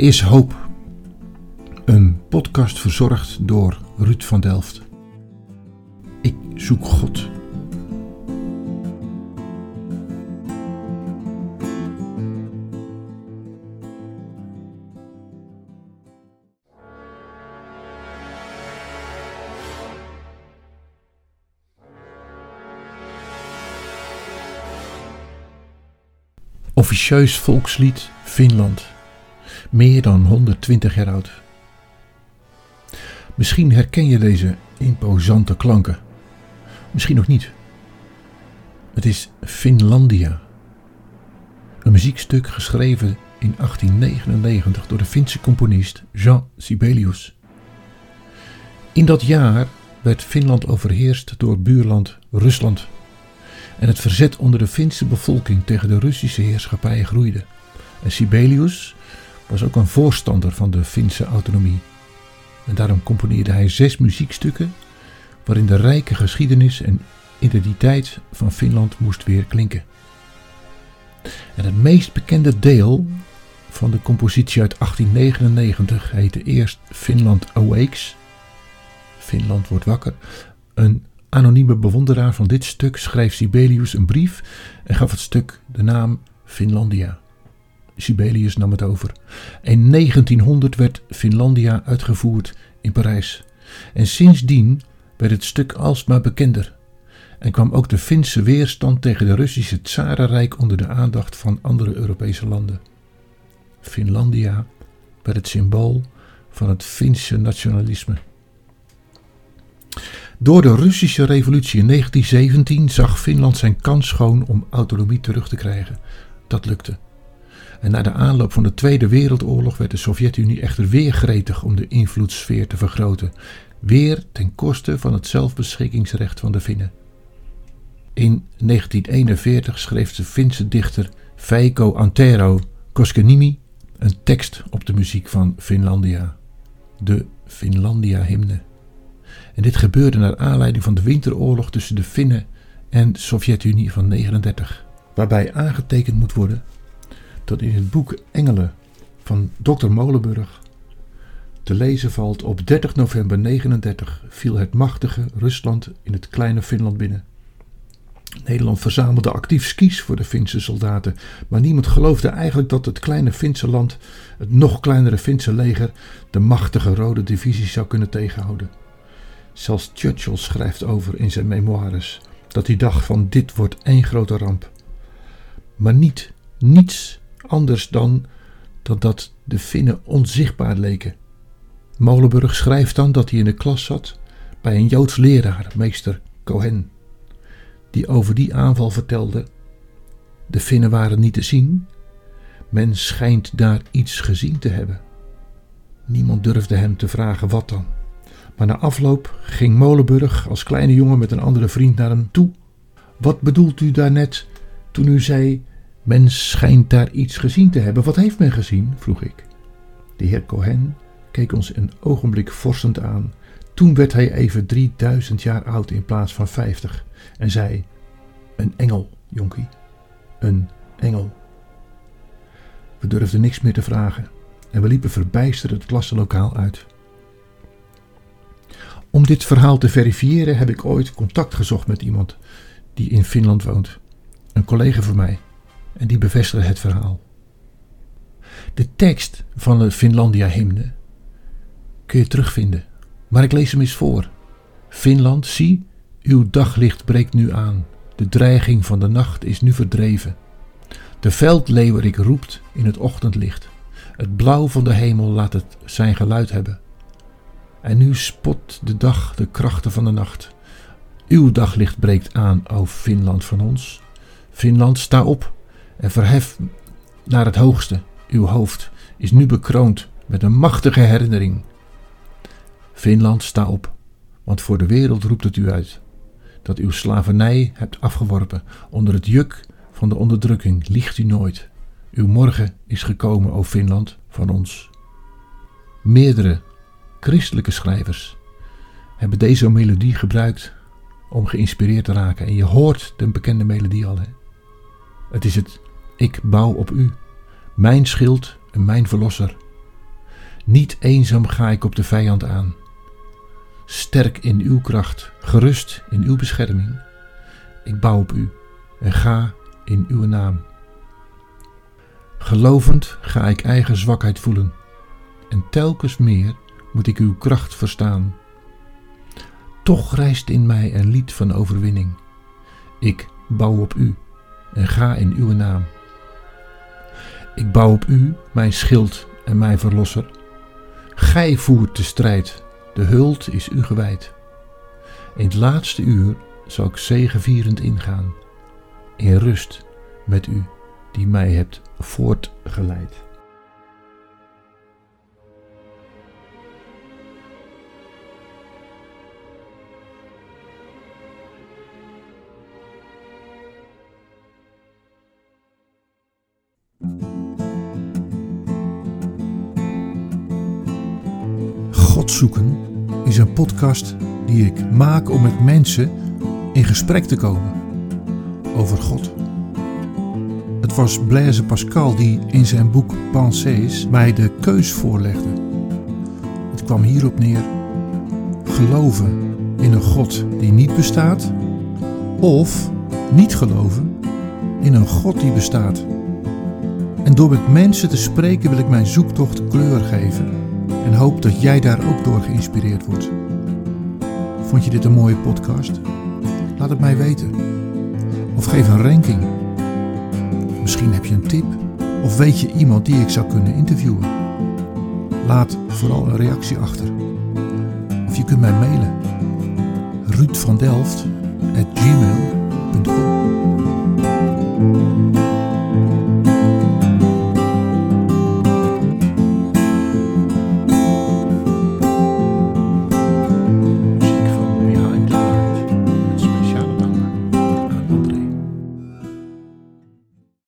is hoop. Een podcast verzorgd door Ruud van Delft. Ik zoek God. Officieus volkslied Finland. Meer dan 120 jaar oud. Misschien herken je deze imposante klanken. Misschien nog niet. Het is Finlandia. Een muziekstuk geschreven in 1899 door de Finse componist Jean Sibelius. In dat jaar werd Finland overheerst door buurland Rusland en het verzet onder de Finse bevolking tegen de Russische heerschappij groeide. En Sibelius was ook een voorstander van de Finse autonomie. En daarom componeerde hij zes muziekstukken waarin de rijke geschiedenis en identiteit van Finland moest weer klinken. En het meest bekende deel van de compositie uit 1899 heette eerst Finland Awakes. Finland wordt wakker. Een anonieme bewonderaar van dit stuk schreef Sibelius een brief en gaf het stuk de naam Finlandia. Sibelius nam het over. In 1900 werd Finlandia uitgevoerd in Parijs. En sindsdien werd het stuk alsmaar bekender. En kwam ook de Finse weerstand tegen de Russische Tsarenrijk onder de aandacht van andere Europese landen. Finlandia werd het symbool van het Finse nationalisme. Door de Russische revolutie in 1917 zag Finland zijn kans schoon om autonomie terug te krijgen. Dat lukte. En na de aanloop van de Tweede Wereldoorlog werd de Sovjet-Unie echter weer gretig om de invloedssfeer te vergroten, weer ten koste van het zelfbeschikkingsrecht van de Finnen. In 1941 schreef de Finse dichter Veikko Antero Koskenniemi een tekst op de muziek van Finlandia, de Finlandia-hymne. En dit gebeurde naar aanleiding van de winteroorlog tussen de Finnen en de Sovjet-Unie van 1939, waarbij aangetekend moet worden dat in het boek Engelen van Dr. Molenburg te lezen valt op 30 november 39 viel het machtige Rusland in het kleine Finland binnen. Nederland verzamelde actief skis voor de Finse soldaten, maar niemand geloofde eigenlijk dat het kleine Finse land, het nog kleinere Finse leger, de machtige Rode Divisie zou kunnen tegenhouden. Zelfs Churchill schrijft over in zijn memoires dat hij dacht van dit wordt één grote ramp. Maar niet, niets anders dan dat, dat de Finnen onzichtbaar leken. Molenburg schrijft dan dat hij in de klas zat bij een Joods leraar, meester Cohen, die over die aanval vertelde: De Finnen waren niet te zien, men schijnt daar iets gezien te hebben. Niemand durfde hem te vragen wat dan. Maar na afloop ging Molenburg als kleine jongen met een andere vriend naar hem toe. Wat bedoelt u daarnet toen u zei: Men schijnt daar iets gezien te hebben? Wat heeft men gezien? vroeg ik. De heer Cohen keek ons een ogenblik vorstend aan. Toen werd hij even 3000 jaar oud in plaats van 50 en zei: Een engel, jonkie. Een engel. We durfden niks meer te vragen en we liepen verbijsterd het klassenlokaal uit. Om dit verhaal te verifiëren heb ik ooit contact gezocht met iemand die in Finland woont. Een collega van mij. En die bevestigde het verhaal. De tekst van de Finlandia-hymne kun je terugvinden. Maar ik lees hem eens voor. Finland, zie, uw daglicht breekt nu aan. De dreiging van de nacht is nu verdreven. De veldleeuwerik roept in het ochtendlicht. Het blauw van de hemel laat het zijn geluid hebben. En nu spot de dag de krachten van de nacht. Uw daglicht breekt aan, o Finland van ons. Finland, sta op en verhef naar het hoogste. Uw hoofd is nu bekroond met een machtige herinnering. Finland, sta op, want voor de wereld roept het u uit dat uw slavernij hebt afgeworpen onder het juk van de onderdrukking. Liegt u nooit. Uw morgen is gekomen, o Finland, van ons. Meerdere Christelijke schrijvers hebben deze melodie gebruikt om geïnspireerd te raken. En je hoort de bekende melodie al. Hè? Het is het Ik bouw op u, mijn schild en mijn verlosser. Niet eenzaam ga ik op de vijand aan. Sterk in uw kracht, gerust in uw bescherming. Ik bouw op u en ga in uw naam. Gelovend ga ik eigen zwakheid voelen en telkens meer moet ik uw kracht verstaan. Toch rijst in mij een lied van overwinning. Ik bouw op u en ga in uw naam. Ik bouw op u, mijn schild en mijn verlosser. Gij voert de strijd, de huld is u gewijd. In het laatste uur zal ik zegevierend ingaan, in rust met u die mij hebt voortgeleid. God zoeken is een podcast die ik maak om met mensen in gesprek te komen over God. Het was Blaise Pascal die in zijn boek Pensées mij de keus voorlegde. Het kwam hierop neer: geloven in een God die niet bestaat, of niet geloven in een God die bestaat. En door met mensen te spreken wil ik mijn zoektocht kleur geven en hoop dat jij daar ook door geïnspireerd wordt. Vond je dit een mooie podcast? Laat het mij weten. Of geef een ranking. Misschien heb je een tip of weet je iemand die ik zou kunnen interviewen. Laat vooral een reactie achter. Of je kunt mij mailen. Ruud van Delft